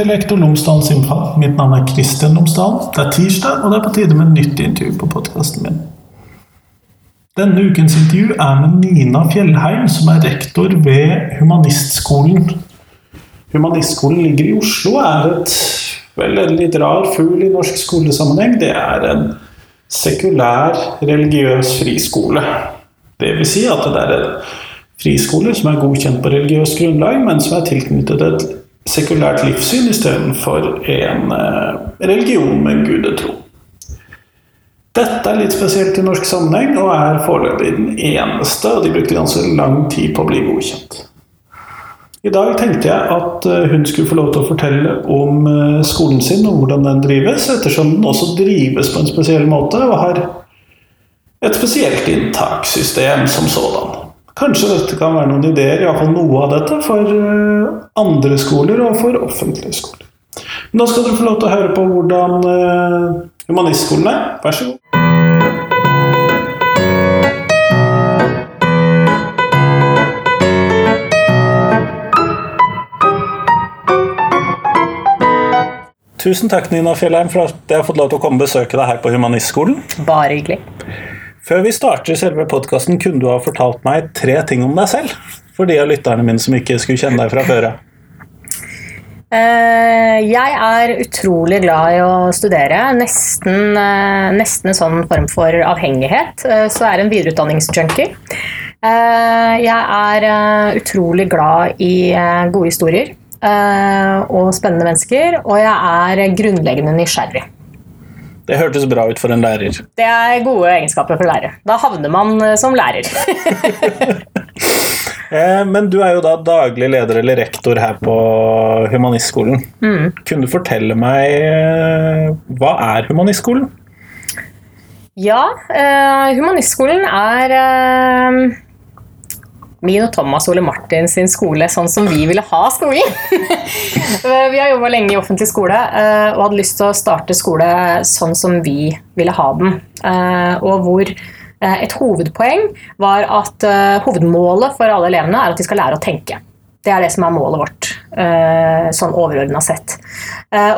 til Lektor Lomsdalens innfall. Mitt navn er Kristian Lomsdalen. Det er tirsdag, og det er på tide med nytt intervju på podkasten min. Denne ukens intervju er med Nina Fjellheim, som er rektor ved Humanistskolen. Humanistskolen ligger i Oslo og er et vel, en litt rar fugl i norsk skolesammenheng. Det er en sekulær, religiøs friskole. Det vil si at det er en friskole som er godkjent på religiøst grunnlag, men som er tilknyttet et sekulært livssyn istedenfor en eh, religion med gudetro. Dette er litt spesielt i norsk sammenheng, og er foreløpig den eneste, og de brukte ganske lang tid på å bli godkjent. I dag tenkte jeg at eh, hun skulle få lov til å fortelle om eh, skolen sin og hvordan den drives, ettersom den også drives på en spesiell måte og har et spesielt inntakssystem som sådan. Kanskje dette kan være noen ideer, iallfall noe av dette, for eh, andre skoler og for offentlige skoler. Nå skal dere få lov til å høre på hvordan eh, humanistskolen er. Vær så god. Tusen takk, Nina Fjellheim, for at jeg har fått lov til å komme og besøke deg her på Humanistskolen. Bare hyggelig. Før vi starter selve podkasten, kunne du ha fortalt meg tre ting om deg selv? For de av lytterne mine som ikke skulle kjenne deg fra før. Eh, jeg er utrolig glad i å studere. Nesten, eh, nesten en sånn form for avhengighet. Eh, så jeg er en videreutdanningsjunkie. Jeg er utrolig glad i gode historier og spennende mennesker. Og jeg er grunnleggende nysgjerrig. Det hørtes bra ut for en lærer. Det er gode egenskaper for lærer. Da havner man eh, som lærer. Eh, men du er jo da daglig leder eller rektor her på Humanistskolen. Mm. Kunne du fortelle meg eh, hva er Humanistskolen? Ja, Humanistskolen er min og Thomas Ole Martin sin skole sånn som vi ville ha skolen. vi har jobba lenge i offentlig skole eh, og hadde lyst til å starte skole sånn som vi ville ha den. Eh, og hvor eh, et hovedpoeng var at hovedmålet for alle elevene er at de skal lære å tenke. Det er det som er målet vårt, sånn overordna sett.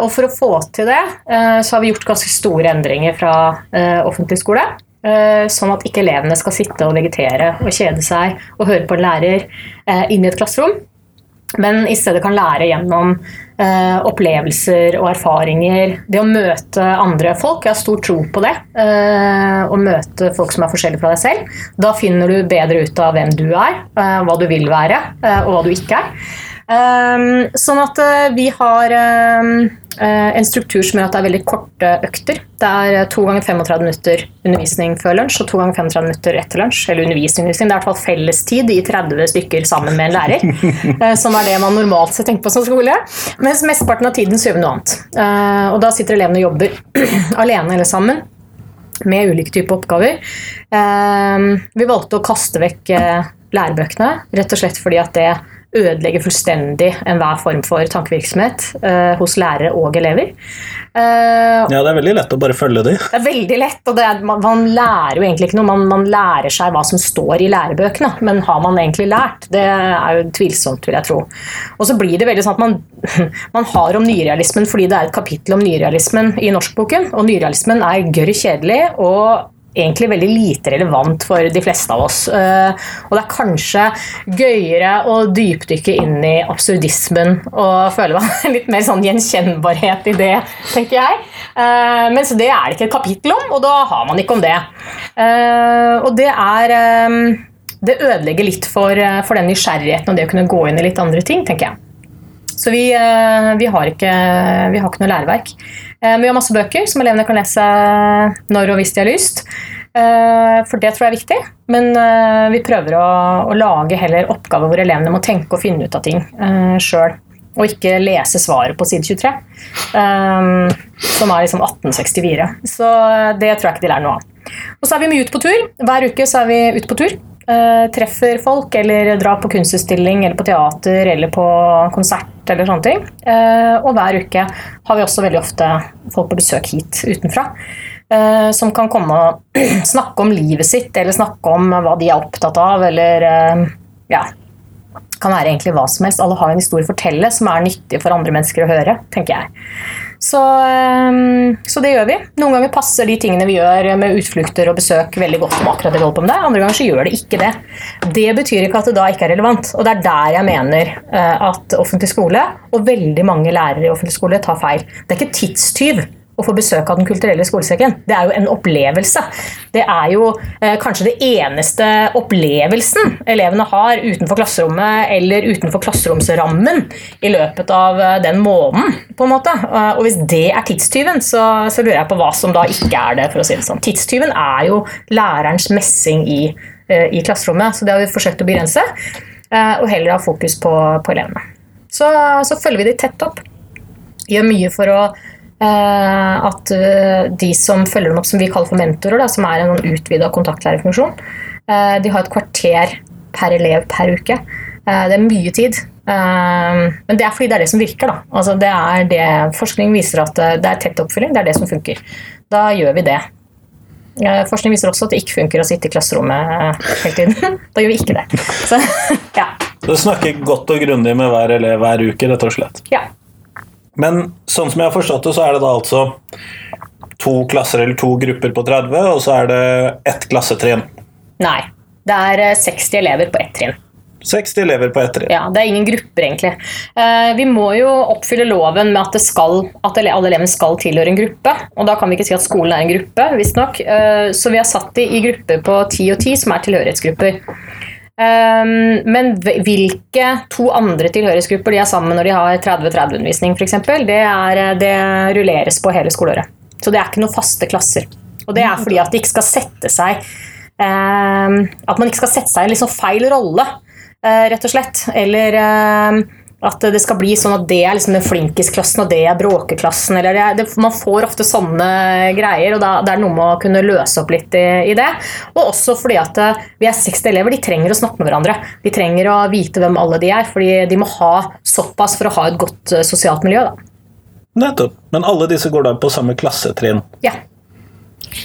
Og for å få til det, så har vi gjort ganske store endringer fra offentlig skole. Eh, sånn at ikke elevene skal sitte og vegetere og kjede seg og høre på en lærer eh, inn i et klasserom. Men i stedet kan lære gjennom eh, opplevelser og erfaringer. Det å møte andre folk. Jeg har stor tro på det. å møte folk som er forskjellige fra deg selv. Da finner du bedre ut av hvem du er, hva du vil være, og hva du ikke er. Sånn at vi har en struktur som gjør at det er veldig korte økter. Det er uh, to ganger 35 minutter undervisning før lunsj og to ganger 35 minutter etter lunsj. Eller undervisning, Det er i hvert fall fellestid i 30 stykker sammen med en lærer. som er det man normalt sett tenker på som skole. Mens mesteparten av tiden så gjør vi noe annet. og da sitter elevene og jobber alene eller sammen med ulike typer oppgaver. vi valgte å kaste vekk lærebøkene, rett og slett fordi at det ødelegger fullstendig enhver form for tankevirksomhet eh, hos lærere og elever. Uh, ja, det er veldig lett å bare følge de. Det er veldig lett, og er, man, man, lærer jo egentlig ikke noe. Man, man, lærer seg hva som står i lærebøkene, men har man egentlig lært? Det er jo tvilsomt, vil jeg tro. Og så blir det veldig sånn at man, man har om nyrealismen fordi det er et kapittel om nyrealismen i norskboken, og nyrealismen er gørr kjedelig. og egentlig veldig lite relevant for de fleste av oss. Eh, og det er kanskje gøyere å dypdykke inn i absurdismen og føle litt mer sånn gjenkjennbarhet i det, tenker jeg. Men så det er det ikke et kapittel om, og da har man ikke om det. Eh, og det er Det ødelegger litt for, for den nysgjerrigheten og det å kunne gå inn i litt andre ting, tenker jeg. Så vi, vi, har, ikke, vi har ikke noe læreverk. Men vi har masse bøker som elevene kan lese når og hvis de har lyst. Eh, for det tror jeg er viktig. Men eh, vi prøver å, å lage heller oppgaver hvor elevene må tenke og finne ut av ting sjøl. Og ikke lese svaret på side 23, som er liksom 1864. Så det tror jeg ikke de lærer noe av. Og så er vi mye ute på tur. Hver uke så er vi ute på tur. Uh, treffer folk eller drar på kunstutstilling eller på teater eller på konsert eller sånne ting. Uh, og hver uke har vi også veldig ofte folk på besøk hit utenfra. Uh, som kan komme og snakke om livet sitt eller snakke om hva de er opptatt av, eller ja, kan være egentlig hva som helst. Alle har en historie å fortelle som er nyttig for andre mennesker å høre, tenker jeg. Så, ehm, så det gjør vi. Noen ganger passer de tingene vi gjør med utflukter og besøk veldig godt om akkurat det vi holder på med der. Andre ganger så gjør det ikke det. Det betyr ikke at det da ikke er relevant. Og det er der jeg mener eh, at offentlig skole, og veldig mange lærere i offentlig skole, tar feil. Det er ikke tidstyv å få besøk av Den kulturelle skolesekken. Det er jo en opplevelse. Det er jo eh, kanskje det eneste opplevelsen elevene har utenfor klasserommet eller utenfor klasseromsrammen i løpet av eh, den måneden. på en måte. Eh, og hvis det er tidstyven, så, så, lurer jeg på hva som da ikke er det. for å si det sånn. Tidstyven er jo lærerens messing i, eh, i klasserommet, så det har vi forsøkt å begrense. Og heller ha fokus på, på elevene. Så, så følger vi de tett opp. Gjør mye for å at eh, de som følger dem opp, som vi kaller for mentorer, da, som er en sånn utvida kontaktlærerfunksjon, eh, de har et kvarter per elev per uke. Det er mye tid. Men det er fordi det er det som virker. Da. Altså det er det, forskning viser at det er tett oppfylling. Det er det som funker. Da gjør vi det. Forskning viser også at det ikke funker å sitte i klasserommet hele tiden. Da gjør vi ikke det. Så, ja. Du snakker godt og grundig med hver elev hver uke, rett og slett? Ja. Men sånn som jeg har forstått det, så er det da altså to klasser eller to grupper på 30, og så er det ett klassetrinn? Nei. Det er 60 eh, elever på ett trinn. 60 elever på ett trinn. Ja, Det er ingen grupper, egentlig. Eh, vi må jo oppfylle loven med at, skal, at alle elevene skal tilhøre en gruppe. Og da kan vi ikke si at skolen er en gruppe, visstnok. Eh, så vi har satt dem i grupper på 10 og 10, som er tilhørighetsgrupper. Um, men hvilke to andre tilhørighetsgrupper de er sammen når de har 30-30-undervisning, f.eks., det, det rulleres på hele skoleåret. Så det er ikke noen faste klasser. Og det er fordi at de ikke skal sette seg um, At man ikke skal sette seg i en liksom feil rolle, uh, rett og slett. Eller uh, at det skal bli sånn at det er liksom den flinkisklassen og det er bråkeklassen. Eller det, det, man får ofte sånne greier, og da, det er noe med å kunne løse opp litt i, i, det. Og også fordi at eh, vi er 60 elever, de trenger å snakke med hverandre. De trenger å vite hvem alle de er, fordi de må ha såpass for å ha et godt uh, sosialt miljø. Da. Nettopp. Men alle disse går da på samme klassetrinn? Ja.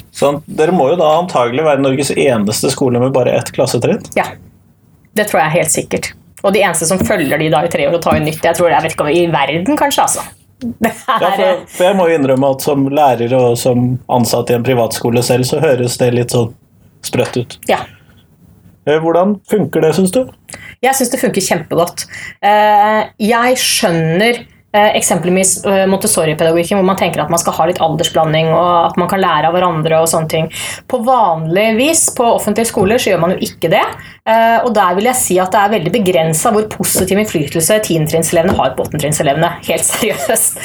Så dere må jo da antagelig være Norges eneste skole med bare ett klassetrinn? Ja. Det tror jeg helt sikkert. Og de eneste som følger de da i tre år og tar inn nytt, jeg tror jeg vet ikke i verden, kanskje. altså. Ja, for, for, jeg må innrømme at som lærer og som ansatt i en privatskole selv, så høres det litt sånn sprøtt ut. Ja. Eh, hvordan funker det, syns du? Jeg syns det funker kjempegodt. Eh, jeg skjønner Eh, eksempelvis eh, Montessori-pedagogikken, hvor man tenker at man skal ha litt aldersblanding, og at man kan lære av hverandre og sånne ting. På vanlig vis, på offentlige skoler, så gjør man jo ikke det. Eh, og der vil jeg si at det er veldig begrensa hvor positiv innflytelse tiendetrinnselevene har på åttendetrinnselevene. Helt seriøst.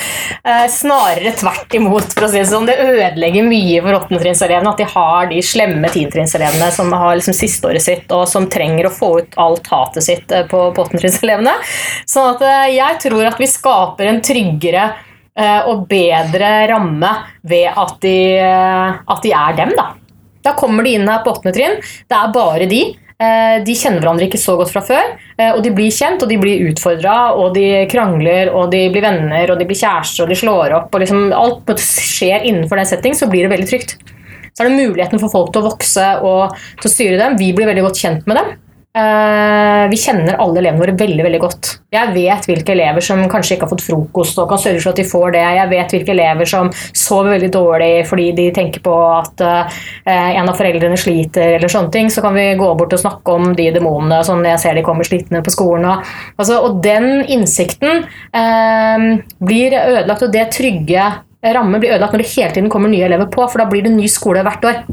Snarere tvert imot, for å si det sånn. Det ødelegger mye for åttendetrinnselevene at de har de slemme tiendetrinnselevene som har liksom sisteåret sitt, og som trenger å få ut alt hatet sitt på åttendetrinnselevene. Sånn at jeg tror at vi skaper skaper en tryggere eh, og bedre ramme ved at de, eh, at de er dem. Da. da kommer de inn her på åttende trinn. Det er bare de. Eh, de kjenner hverandre ikke så godt fra før, og de blir kjent og de blir utfordra. Og de krangler og de blir venner og de blir kjærester og de slår opp. og liksom Alt skjer innenfor den setting, så blir det veldig trygt. Så er det muligheten for folk til å vokse og til å styre dem. Vi blir veldig godt kjent med dem. Uh, vi kjenner alle elevene våre veldig veldig godt. Jeg vet hvilke elever som kanskje ikke har fått frokost og kan sørge for at de får det. Jeg vet hvilke elever som sover veldig dårlig fordi de tenker på at uh, en av foreldrene sliter. eller sånne ting, Så kan vi gå bort og snakke om de demonene som jeg ser de kommer slitne på skolen. Og, altså, og den innsikten uh, blir ødelagt, og det trygge rammet blir ødelagt når det hele tiden kommer nye elever på, for da blir det ny skole hvert år.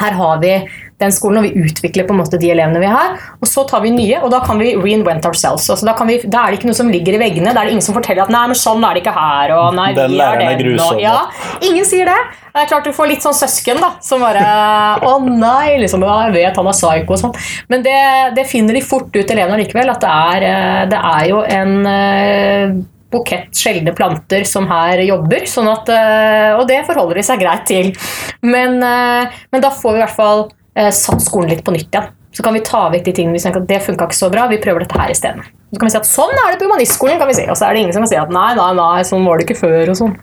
Her har vi den skolen, og vi utvikler på en måte de elevene vi har. Og så tar vi nye, og da kan vi reinvent ourselves. Altså, da, vi, da, er det ikke noe som ligger i veggene. Da er det ingen som forteller at 'nei, men sånn er det ikke her', og 'nei, den vi er den'. Grusom, ja, ingen sier det. Det er klart Du får litt sånn søsken da, som bare 'Å nei', liksom, ja, 'jeg vet han er psyko' og sånn. Men det, det, finner de fort ut, elevene likevel, at det er, eh, det er jo en eh, bukett sjeldne planter som her jobber. Sånn at, eh, og det forholder de seg greit til. Men, men da får vi i hvert fall satt skolen litt på nytt igjen. Så kan vi ta vekk de tingene vi tenker at det funka ikke så bra. Vi prøver dette her isteden. Så kan vi si at sånn er det på humanistskolen, kan vi si. og så er det ingen som kan si at nei, nei, nei, sånn var det ikke før. og sånn.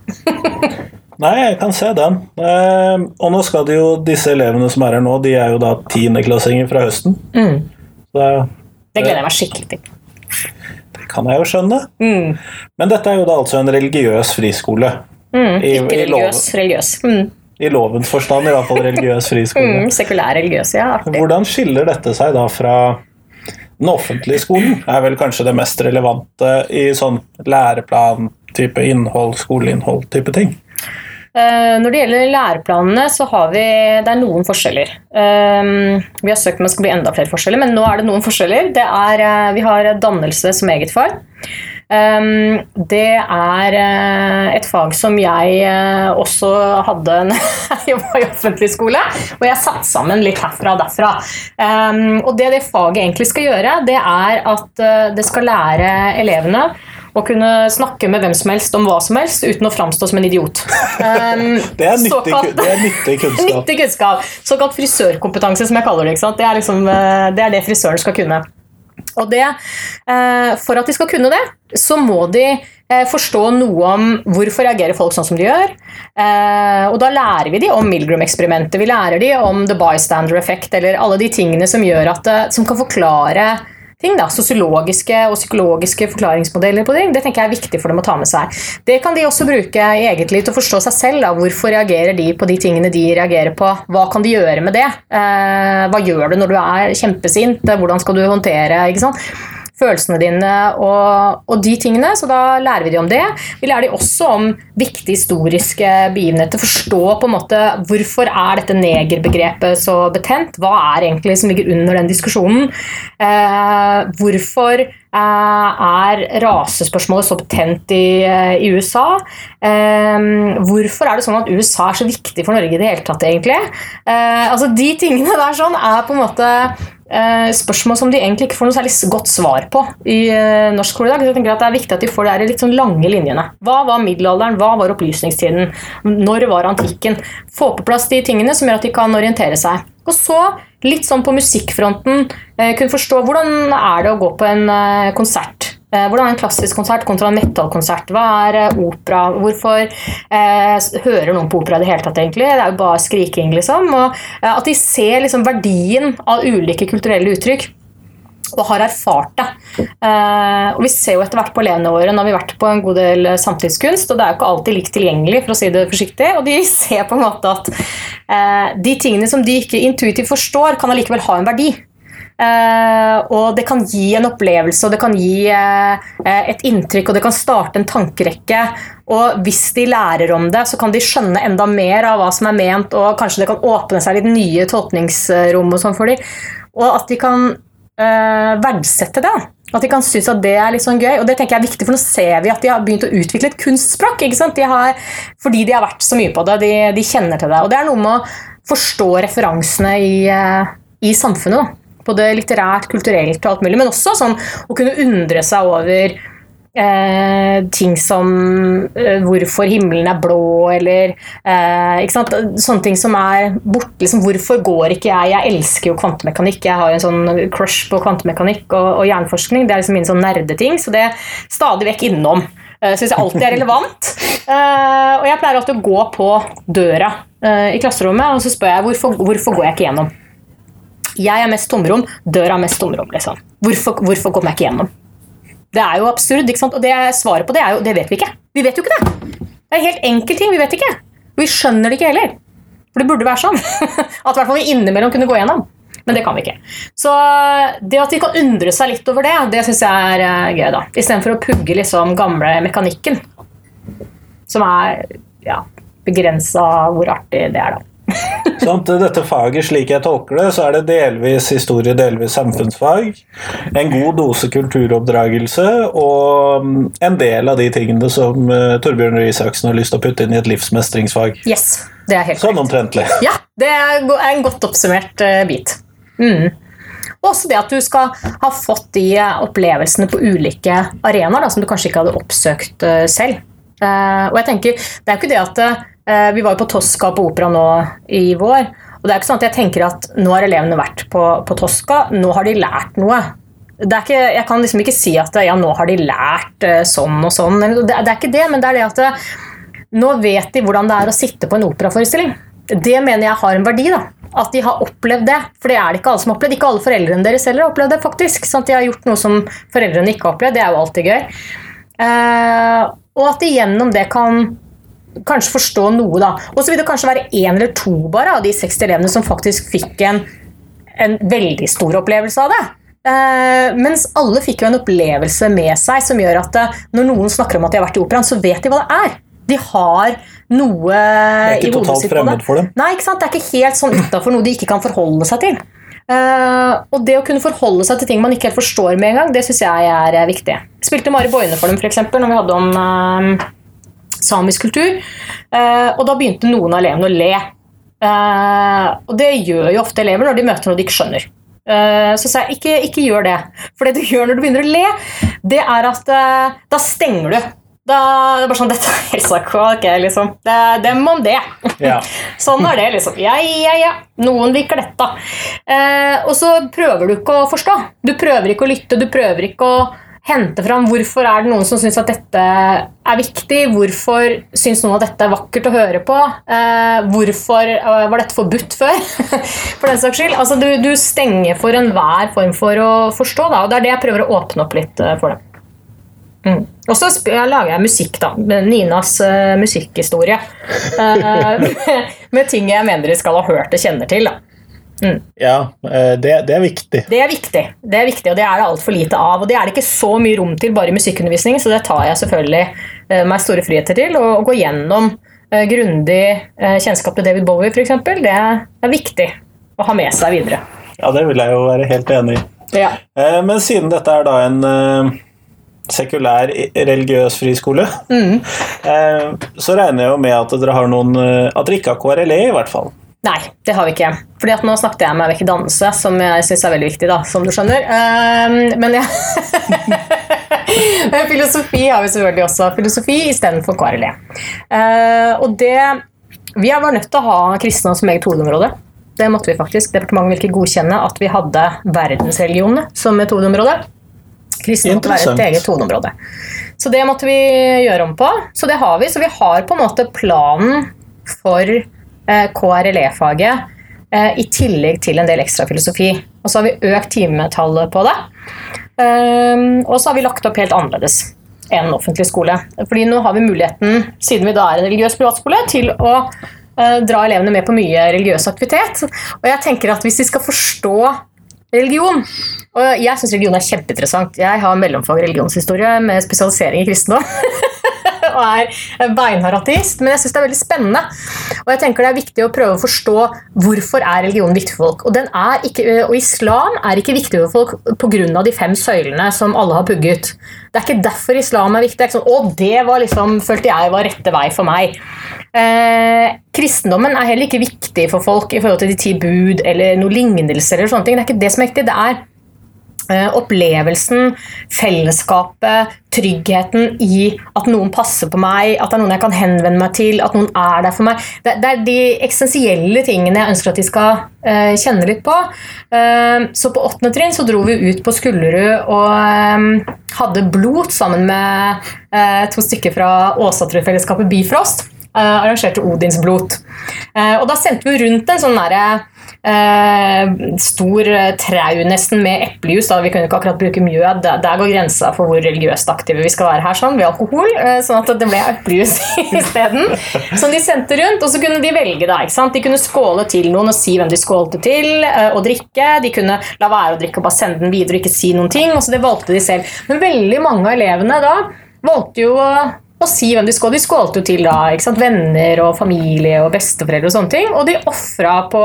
nei, jeg kan se den. Eh, og nå skal det jo, disse elevene som er her nå, de er jo da tiendeklassinger fra høsten. Mm. Så, det gleder jeg meg skikkelig til. Det kan jeg jo skjønne. Mm. Men dette er jo da altså en religiøs friskole. Mm. Ikke i religiøs. religiøs. Mm. I lovens forstand i hvert fall religiøs friskole. Mm. Sekulær religiøs, ja. Artig. Hvordan skiller dette seg da fra den offentlige skolen? Er vel kanskje det mest relevante i sånn læreplan, type innhold, skoleinnhold, type ting. Eh, Når det gjelder læreplanene, så har vi det er noen forskjeller. Um, Vi har søkt om det skal bli enda flere forskjeller, men nå er det noen forskjeller. Det er, eh, vi har dannelse som eget fag. Um, det er eh, et fag som jeg eh, også hadde når jeg jobba i offentlig skole. Og jeg satt sammen litt herfra og derfra. Um, og det det faget egentlig skal gjøre, det er at eh, det skal lære elevene å kunne snakke med hvem som helst om hva som helst uten å framstå som en idiot. Um, Det er nyttig, såkalt- det er nyttig kunnskap. Nyttig kunnskap. Såkalt frisørkompetanse, som jeg kaller det. Det er, liksom, det er det frisøren skal kunne. Og det, eh, For at de skal kunne det, så må de eh, forstå noe om hvorfor reagerer folk sånn som de gjør. Eh, og da lærer vi de om Milgram-eksperimentet, vi lærer de om the bystander effect, eller alle de tingene som, gjør at, som kan forklare ting, da, Sosiologiske og psykologiske forklaringsmodeller på ting. Det tenker jeg er viktig for dem å ta med seg. Det kan de også bruke i eget liv til å forstå seg selv. Da. Hvorfor reagerer de på de tingene de reagerer på? Hva kan de gjøre med det? Eh, hva gjør du når du er kjempesint? Hvordan skal du håndtere ikke sant? Følelsene dine og, og de tingene. Så da lærer vi de om det. Vi lærer de også om viktige historiske begivenheter. Forstå på en måte hvorfor er dette negerbegrepet så betent? Hva er egentlig som ligger under den diskusjonen? Eh, hvorfor er rasespørsmålet så betent i, eh, i USA? Eh, hvorfor er det sånn at USA er så viktig for Norge i det hele tatt, egentlig? Eh, altså De tingene der sånn er på en måte eh, spørsmål som de egentlig ikke får noe særlig godt svar på i norsk skole i dag. Så jeg tenker at Det er viktig at de får de litt sånn lange linjene. Hva var middelalderen? Hva var opplysningstiden? Når var antikken? Få på plass de tingene som gjør at de kan orientere seg. Og så, litt sånn på musikkfronten, eh, kunne forstå hvordan er det å gå på en eh, konsert. Eh, Hvordan er en klassisk konsert kontra en metal-konsert? Hva er opera? Hvorfor eh, hører noen på opera i det hele tatt, egentlig? Det er jo bare skriking, liksom. Og at de ser liksom verdien av ulike kulturelle uttrykk. Og har erfart det. Eh, og Vi ser jo etter hvert på elevene våre Nå har vi vært på en god del eh, samtidskunst, og det er jo ikke alltid likt tilgjengelig, for å si det forsiktig. Og de ser på en måte at eh, de tingene som de ikke intuitivt forstår, kan allikevel ha en verdi. Og det kan gi en opplevelse, og det kan gi et inntrykk, og det kan starte en tankerekke. Og hvis de lærer om det, så kan de skjønne enda mer av hva som er ment, og kanskje det kan åpne seg litt nye tolkningsrom og sånn for dem. Og at de kan verdsette det. At de kan synes at det er litt sånn gøy. Og det tenker jeg er viktig, for nå ser vi at de har begynt å utvikle et kunstspråk. ikke sant? De har, fordi de har vært så mye på det. De, de kjenner til det. Og det er noe med å forstå referansene i, eh, i samfunnet. Både litterært, kulturelt og alt mulig. Men også sånn å kunne undre seg over eh, ting som eh, hvorfor himmelen er blå, eller eh? Sånne ting som er borte. Liksom, hvorfor går ikke jeg? Jeg elsker jo kvantemekanikk. Jeg har jo en sånn crush på kvantemekanikk og, og hjerneforskning. Det er liksom min sånn nerdeting, så det er stadig vekk innom. Uh, Syns jeg alltid er relevant. Eh, og jeg pleier alltid å gå på døra eh, i klasserommet, og så spør jeg hvorfor, hvorfor går jeg ikke gjennom. Jeg er mest tomrom, døra er mest tomrom. Liksom. Hvorfor, hvorfor kommer jeg ikke gjennom? Det er jo absurd, ikke sant? og det svaret på det er jo det vet vi ikke. Vi vet jo ikke det. Det er helt enkel ting, vi vet ikke. Vi skjønner det ikke heller. For det burde være sånn. At hvert fall vi innimellom kunne gå gjennom. Men det kan vi ikke. Så det at vi kan undre seg litt over det, det syns jeg er eh, gøy. da. Istedenfor å pugge liksom gamle mekanikken. Som er ja, begrensa hvor artig det er, da. Sånn dette faget, slik jeg tolker det, så er det delvis historie, delvis samfunnsfag. En god dose kulturoppdragelse og mm, en del av de tingene som eh, Torbjørn Røe Isaksen har lyst til å putte inn i et livsmestringsfag. Yes, det er helt Sånn omtrentlig. Ja, det er en godt oppsummert eh, bit. Mm. Også det at du skal ha fått de opplevelsene på ulike arenaer da, som du kanskje ikke hadde oppsøkt eh, selv. Og jeg tenker, Det er jo ikke det at Vi var jo på Tosca på opera nå i vår. og det er ikke sånn at jeg tenker at Nå har elevene vært på, på Tosca, nå har de lært noe. Ikke, jeg kan liksom ikke si at ja, nå har de lært eh, sånn og sånn. Det, det er ikke det, men det er det at det, nå vet de hvordan det er å sitte på en operaforestilling. Det mener jeg har en verdi. da. At de har opplevd det, for det er det ikke alle som har opplevd. Ikke alle foreldrene deres heller har opplevd det, faktisk. Sant? De har gjort noe som foreldrene ikke har opplevd. Det er jo alltid gøy. Eh, og at de gjennom det kan kanskje forstå noe, da. Og så vil det kanskje være én eller to bare av de 60 elevene som faktisk fikk en, en veldig stor opplevelse av det. Uh, mens alle fikk jo en opplevelse med seg som gjør at uh, når noen snakker om at de har vært i operaen, så vet de hva det er. De har noe Det er ikke hodet totalt sitt fremmed for dem. Nei, ikke sant? Det er ikke helt sånn utafor noe de ikke kan forholde seg til. Uh, og det å kunne forholde seg til ting man ikke helt forstår med en gang, det syns jeg er viktig. Spilte Mari Boine for dem, eksempel, når vi hadde om samisk kultur. Eh, og da begynte noen av elevene å le. Eh, og det gjør jo ofte elever når de møter noe de ikke skjønner. Eh, så sa jeg ikke, ikke gjør det. For det du gjør når du begynner å le, det er at da stenger du. Da, det er bare sånn Dette er helt ok, liksom. Det, dem om det. Ja. Sånn er det, liksom. Ja, ja, ja. Noen liker dette. Eh, og så prøver du ikke å forstå. Du prøver ikke å lytte, du prøver ikke å hente fram hvorfor er det noen som syns at dette er viktig, hvorfor syns noen at dette er vakkert å høre på, eh, hvorfor eh, var dette forbudt før, for den saks skyld. Altså, du, du stenger for enhver form for å forstå, da, og det er det jeg prøver å åpne opp litt eh, for dem. Mm. Og så lager jeg musikk, da. Ninas uh, musikkhistorie. Uh, med ting jeg mener de skal ha hørt og kjenner til. da. Ja, eh, det, det er viktig. Det er viktig, det er viktig, og det er det altfor lite av. Og det er det ikke så mye rom til bare i musikkundervisning, så det tar jeg selvfølgelig eh, meg store friheter til. Å gå gjennom eh, grundig kjennskap til David Bowie, f.eks., det er viktig å ha med seg videre. Ja, det vil jeg jo være helt enig i. Ja. Men siden dette er da en sekulær religiøs friskole, Mm. så regner jeg jo med at dere har noen At dere ikke har KRLE, i hvert fall. Nei, det har vi ikke. Fordi at nå snakket jeg meg vekk i danse, som jeg syns er veldig viktig, da, som du skjønner. Um, men. Men Filosofi har vi selvfølgelig også. Filosofi istedenfor KRLE. Uh, og det Vi var nødt til å ha kristne som eget hovedområde. Det måtte vi faktisk. Departementet ville ikke godkjenne at vi hadde verdensreligionene som et hovedområde. Kristne måtte være et eget hovedområde. Så det måtte vi gjøre om på. Så det har vi. Så vi har på en måte planen for KRLE-faget eh, i tillegg til en del ekstra filosofi. Og så har vi økt timetallet på det. Ehm, og så har vi lagt opp helt annerledes enn offentlig skole. Fordi nå har vi muligheten, siden vi da er en religiøs privatskole, til å eh, dra elevene med på mye religiøs aktivitet. Og jeg tenker at hvis de skal forstå religion Og jeg syns religion er kjempeinteressant. Jeg har mellomfag religionshistorie med spesialisering i kristendom. og er beinhard ateist, men jeg syns det er veldig spennende. Og jeg tenker det er viktig å prøve å forstå hvorfor er religionen viktig for folk. Og, ikke, og islam er ikke viktig for folk pga. de fem søylene som alle har pugget. Det er ikke derfor islam er viktig. Det er ikke sånn, å, det var liksom, følte jeg var rette vei for meg. Eh, kristendommen er heller ikke viktig for folk i forhold til de ti bud eller noen lignelser. eller sånne ting. Det er ikke det som er viktig. det er opplevelsen, fellesskapet, tryggheten i at noen passer på meg, at det er noen jeg kan henvende meg til, at noen er der for meg. Det, det er de eksistensielle tingene jeg ønsker at de skal uh, kjenne litt på. Uh, så på åttende trinn så dro vi ut på Skullerud og um, hadde blot sammen med uh, to stykker fra Åsatrud-fellesskapet Bifrost. eh, arrangerte Odins blot. og da sendte vi rundt en sånn derre eh, stor eh, trau nesten med eplejus. Vi kunne ikke akkurat bruke mjød. Der, går grensa for hvor religiøst aktive vi skal være her. sånn, Ved alkohol. eh, sånn at det ble eplejus isteden. Som de sendte rundt. Og så kunne de velge. da? De kunne skåle til noen og si hvem de skålte til, eh, og drikke. De kunne la være å drikke og bare sende den videre og ikke si noen ting. og så Det valgte de selv. Men veldig mange av elevene da valgte jo å si hvem de skålte. De skålte jo til da, venner og familie og besteforeldre og sånne ting. Og de ofra på,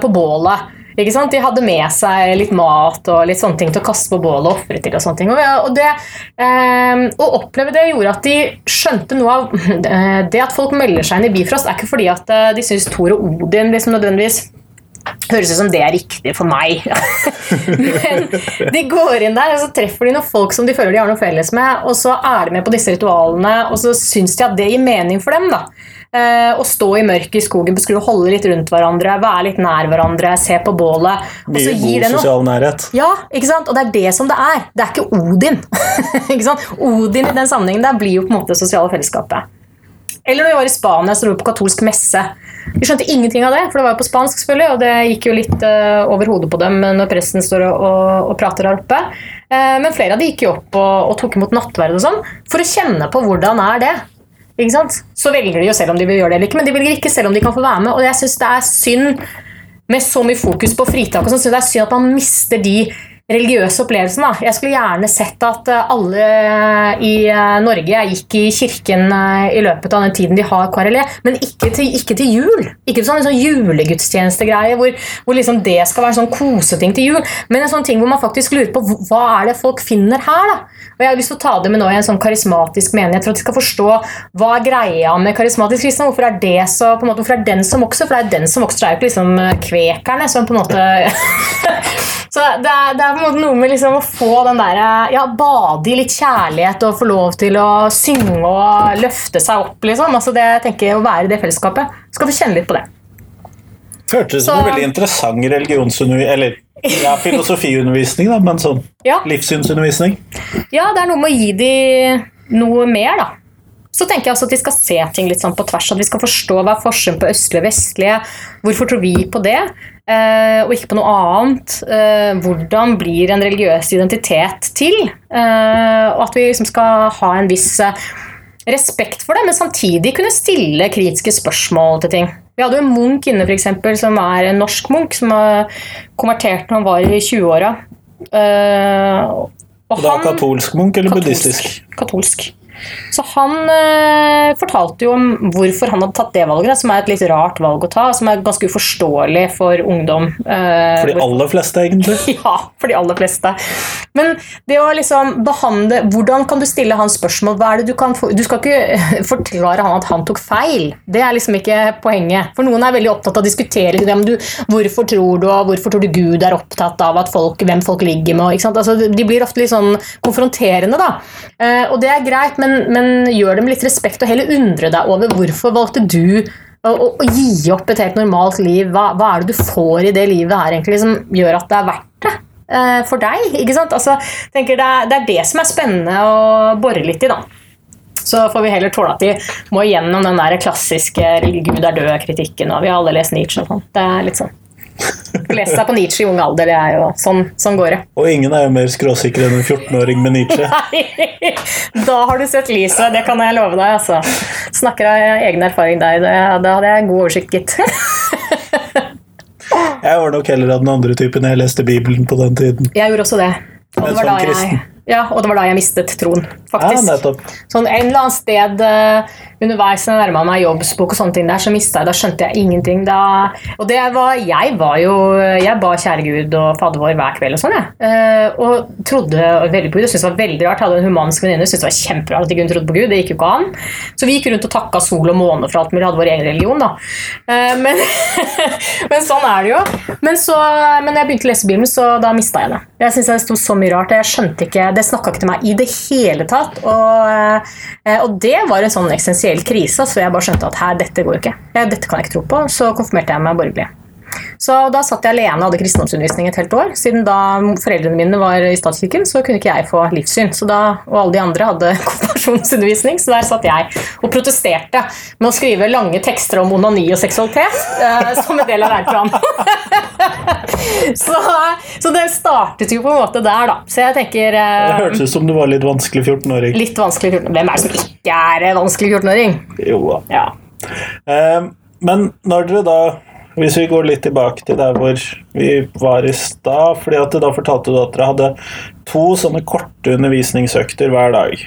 på bålet. Ikke sant? De hadde med seg litt mat og litt sånne ting til å kaste på bålet og ofre til. Og sånne ting. Og, det, eh, å oppleve det gjorde at de skjønte noe av eh, Det at folk melder seg inn i Bifrost, er ikke fordi at eh, de syns Thor og Odin liksom nødvendigvis Høres ut som det er riktig for meg. Men de går inn der, og så treffer de noen folk som de føler de har noe felles med, og så er de med på disse ritualene, og så syns de at det gir mening for dem. da. Eh, å stå i mørket i skogen, skulle holde litt rundt hverandre, være litt nær hverandre, se på bålet. Og så gir god sosial nærhet. Ja, ikke sant? Og det er det som det er. Det er ikke Odin. ikke sant? Odin i den sammenhengen der blir jo på en måte det sosiale fellesskapet. Eller når vi var i Spania så dro vi på katolsk messe. Vi skjønte ingenting av det, for det var jo på spansk, selvfølgelig, og det gikk jo litt uh, over hodet på dem når presten står og, og, og prater her oppe. Uh, men flere av de gikk jo opp og, og tok imot nattverd og sånn, for å kjenne på hvordan er det. Ikke sant? Så velger de jo selv om de vil gjøre det eller ikke, men de velger ikke selv om de kan få være med. Og jeg syns det er synd, med så mye fokus på fritak, og sånn, så det er synd at man mister de religiøse opplevelsen. Da. Jeg skulle gjerne sett at eh, alle i eh, Norge gikk i kirken eh, i løpet av den tiden de har KRLE, men ikke til, ikke til jul. Ikke sånn, sånn julegudstjenestegreie hvor, hvor liksom det skal være en sånn koseting til jul, men en sånn ting hvor man faktisk lurer på hva er det folk finner her. da? Og Jeg har lyst til å ta det med nå i en sånn karismatisk menighet for at de skal forstå hva er greia med karismatisk kristne. Hvorfor er det så, på en måte, hvorfor er den som vokser? For det er den som vokser, det er jo ikke liksom kvekerne som på en måte Så det er, det er, på en måte noe med liksom å få den der, ja, bade i litt kjærlighet og få lov til å synge og løfte seg opp. liksom. Altså det, jeg tenker Å være i det fellesskapet. Skal få kjenne litt på det. Hørtes ut som en veldig interessant religionsundervisning, eller ja, filosofiundervisning, da, men sånn ja. livssynsundervisning. Ja, det er noe med å gi dem noe mer, da. Så tenker jeg også at de skal se ting litt sånn på tvers. At vi skal forstå hva er forskjellen på østlige og vestlige. Hvorfor tror vi på det, eh, og ikke på noe annet? Eh, hvordan blir en religiøs identitet til? Eh, og at vi liksom skal ha en viss respekt for det, men samtidig kunne stille kritiske spørsmål til ting. Vi hadde jo en munk inne, for eksempel, som er en norsk munk, som har konvertert når han var i 20-åra. Uh, og da katolsk munk eller buddhistisk? Katolsk. Så han eh, fortalte jo om hvorfor han hadde tatt det valget, som er et litt rart valg å ta, som er ganske uforståelig for ungdom. Eh, for de aller fleste, egentlig? Ja, for de aller fleste. Men det å liksom behandle Hvordan kan du stille han spørsmål? Hva er det du kan få Du skal ikke forklare han at han tok feil. Det er liksom ikke poenget. For noen er veldig opptatt av å diskutere det, du, hvorfor tror du, og hvorfor tror du Gud er opptatt av folk, hvem folk ligger med. Altså, de blir ofte litt sånn konfronterende, da. Eh, og det er greit, men men, men, gjør det med litt respekt, og heller undre deg over hvorfor valgte du å, å, å gi opp et helt normalt liv. Hva, hva, er det du får i det livet her egentlig som gjør at det er verdt det eh, for deg? ikke sant? Altså, tenker det er, det, er, det som er spennende å bore litt i, da. Så får vi heller tåle at de må gjennom den der klassiske 'Gud er død'-kritikken. og Vi har alle lest Nietzsche og sånn. Det er litt sånn Lese seg på Nietzsche i ung alder, det er jo sånn, sånn går det. Og ingen er jo mer skråsikker enn en 14-åring med Nietzsche. Nei, da har du sett lyset, det kan jeg love deg. altså. Snakker av egen erfaring der. Da hadde jeg god oversikt, gitt. jeg var nok heller av den andre typen. Jeg leste Bibelen på den tiden. Jeg gjorde også det. Og det var da jeg ja, og det var da jeg mistet troen, faktisk. Ja, sånn En eller annen sted uh, underveis når jeg nærma meg jobbsbok, og sånne ting der, så mista jeg Da skjønte jeg ingenting. Da, og det var Jeg var jo Jeg ba kjære Gud og Fader vår hver kveld og sånn, jeg. Uh, og trodde veldig på Gud. Jeg syntes det var veldig rart. Jeg hadde en humansk venninne syntes det var kjemperart at ikke hun trodde på Gud. Det gikk jo ikke an. Så vi gikk rundt og takka sol og måne for alt mulig. Hadde vår egen religion, da. Uh, men, men, sånn er det jo. Men så Men jeg begynte å lese Bibelen, så da mista jeg det. Jeg syntes det sto så mye rart. Jeg skjønte ikke det snakka ikke til meg i det hele tatt. Og, eh, og det var en sånn eksistensiell krise, så jeg bare skjønte at her, dette går jo ikke. Dette kan jeg ikke tro på. Så konfirmerte jeg meg borgerlig. Så da satt jeg alene og hadde kristendomsundervisning et helt år. Siden da foreldrene mine var i statskirken, så kunne ikke jeg få livssyn. Da, og alle de andre hadde konfirmasjonsundervisning, så der satt jeg og protesterte med å skrive lange tekster om onani og seksualitet eh, som en del av læreplanen. så, så, det startet jo på en måte der, da. Så jeg tenker eh, Det hørtes ut som du var litt vanskelig 14-åring. Litt vanskelig 14 Hvem er det som ikke er vanskelig 14-åring? Jo da. Ja. Eh, men når dere da hvis vi går litt tilbake til der hvor vi var i stad fordi at Da fortalte du at dere hadde to sånne korte undervisningsøkter hver dag.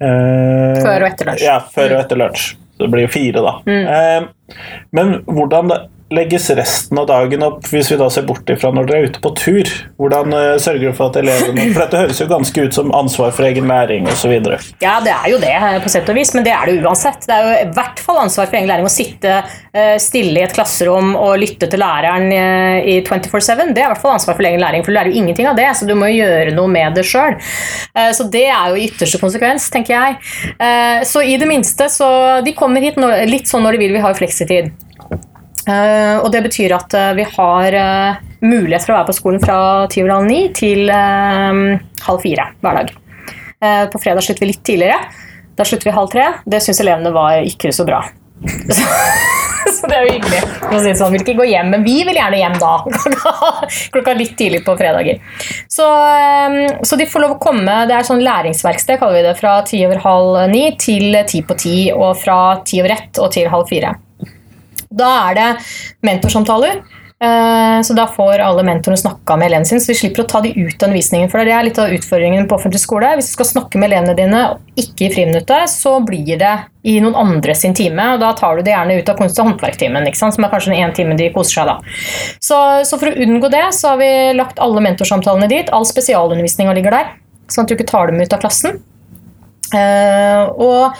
Eh, før og etter lunsj. Ja, før og etter lunsj. Så det blir jo fire, da. Mm. Eh, men hvordan da, legges resten av dagen opp, hvis vi da ser bort ifra når dere er ute på tur? Hvordan uh, sørger du for at elevene For dette høres jo ganske ut som ansvar for egen læring osv. Ja, det er jo det, eh, på sett og vis, men det er det uansett. Det er jo i hvert fall ansvar for egen læring å sitte uh, stille i et klasserom og lytte til læreren i 24-7. Det er i hvert fall ansvar for egen læring, for du lærer jo ingenting av det, så du må jo gjøre noe med det sjøl. Så det er jo i ytterste konsekvens, tenker jeg. Så i det minste, så De kommer hit litt sånn når de vil, vi har jo fleksitid. Uh, og det betyr at uh, vi har uh, mulighet for å være på skolen fra ti over halv ni til halv fire hver dag. på fredag slutter vi litt tidligere. Da slutter vi halv tre. Det syns elevene var ikke så bra. så, så det er jo hyggelig. Si sånn, vil ikke gå hjem, men vi vil gjerne hjem da. Klokka litt tidlig på fredager. Så, eh, så de får lov å komme. Det er sånn læringsverksted, kaller vi det, fra ti over halv ni til ti på ti, og fra ti over ett og til halv fire. Da er det mentorsamtaler. Eh, Så da får alle mentorene snakka med elevene sine, så de slipper å ta de ut av undervisningen. For det er litt av utfordringen på offentlig skole. Hvis du skal snakke med elevene dine, ikke i friminuttet, så blir det i noen andre sin time. Og da tar du det gjerne ut av kunst- og håndverktimen, som er kanskje den ene timen de koser seg da. Så, så for å unngå det, så har vi lagt alle mentorsamtalene dit. All spesialundervisninga ligger der, sånn at du ikke tar dem ut av klassen. Eh, og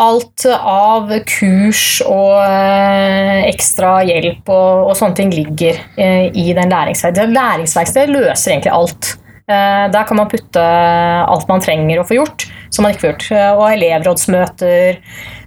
alt av kurs og eh, ekstra hjelp og, og sånne ting ligger eh, i den læringsverkstedet. Læringsverkstedet løser egentlig alt. Der kan man putte alt man trenger å få gjort, som man ikke får gjort. Og elevrådsmøter.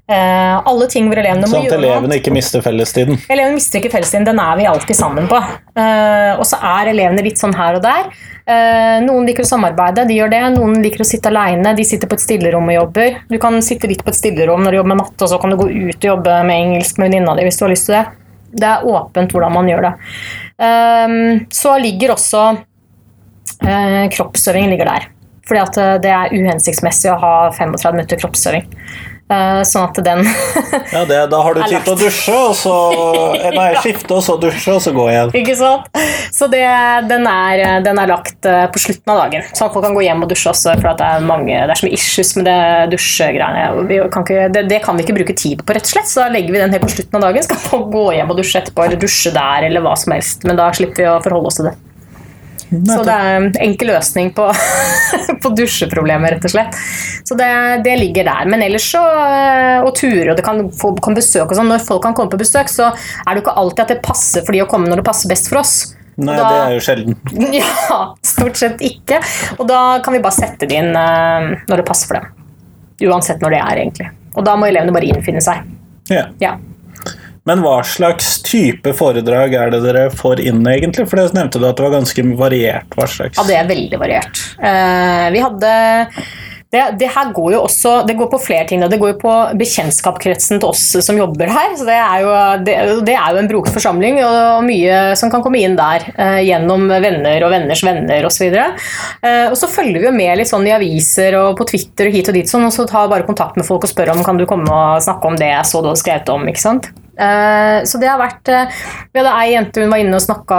Eh, alle ting hvor elevene må Sånn at gjøre noe. elevene ikke mister fellestiden. Elevene mister ikke fellestiden, den er vi alltid sammen på. Eh, og så er elevene litt sånn her og der. Eh, noen liker å samarbeide, de gjør det. Noen liker å sitte alene, de sitter på et stillerom og jobber. Du kan sitte litt på et stillerom når du jobber med matte, og så kan du gå ut og jobbe med engelsk med venninna di hvis du har lyst til det. Det er åpent hvordan man gjør det. Så ligger også eh, kroppsøving ligger der. Fordi at det er uhensiktsmessig å ha 35 minutter kroppsøving. Eh, sånn at den Ja, det, Da har du tid til å dusje, og så eh, Nei, skifte, og så dusje, og så gå igjen. Ikke sant? Så det, den, er, den er lagt eh, på slutten av dagen. Så folk kan gå hjem og dusje også, for at det er mange, det er så mye issues med det dusjegreiene. Kan ikke, det, det kan vi ikke bruke tid på, rett og slett. Så da legger vi den helt på slutten av dagen. Skal folk gå hjem og dusje etterpå, eller dusje der, eller hva som helst. Men da slipper vi å forholde oss til det. Så det er en enkel løsning på, på dusjeproblemet, rett og slett. Så det, det ligger der. Men ellers så eh, Og turer, og det kan få kan besøk og sånn. Når folk kan komme på besøk, så er det jo ikke alltid at det passer for de å komme når det passer best for oss. Nei, da- det er jo sjelden. Ja, stort sett ikke. Og da kan vi bare sette det inn eh, når det passer for dem. Uansett når det er, egentlig. Og da må elevene bare innfinne seg. Ja. Ja. Men hva slags type foredrag er det dere får inn, egentlig? For det nevnte du at det var ganske variert. hva slags... Ja, det er veldig variert. Uh, vi hadde det, det her går jo også Det går på flere ting. Det går jo på bekjentskapskretsen til oss som jobber her. så Det er jo, det, det er jo en broket forsamling, og mye som kan komme inn der. eh, gjennom venner og venners venner osv. Eh, og så følger vi jo med litt sånn i aviser og på Twitter og hit og dit, sånn, og så tar bare kontakt med folk og spør om kan du komme og snakke om det jeg så du hadde skrevet om. ikke sant? Eh, Så det har vært eh, Vi hadde ei jente hun var inne og snakka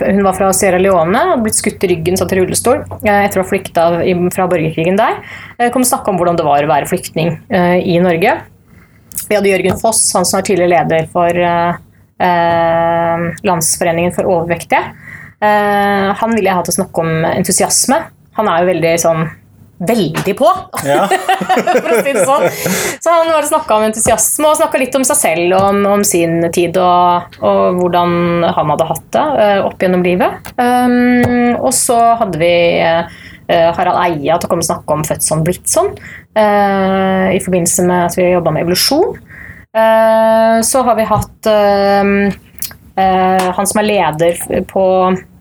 Hun var fra Sierra Leone, hadde blitt skutt i ryggen, satt i rullestol eh, etter å ha flykta fra borgerkrigen der. Kom og snakka om hvordan det var å være flyktning i Norge. Vi hadde Jørgen Foss, han som er tidligere leder for Landsforeningen for overvektige. Han ville jeg ha til å snakke om entusiasme. Han er jo veldig sånn Veldig på! Ja. for å si det sånn. Så han bare snakka om entusiasme og snakka litt om seg selv og om, om sin tid og, og hvordan han hadde hatt det eh, opp gjennom livet. Um, og så hadde vi uh, Harald Eia til å komme og snakke om fødselen blitt sånn eh, i forbindelse med at vi jobba med evolusjon. Uh, så har vi hatt han som er leder på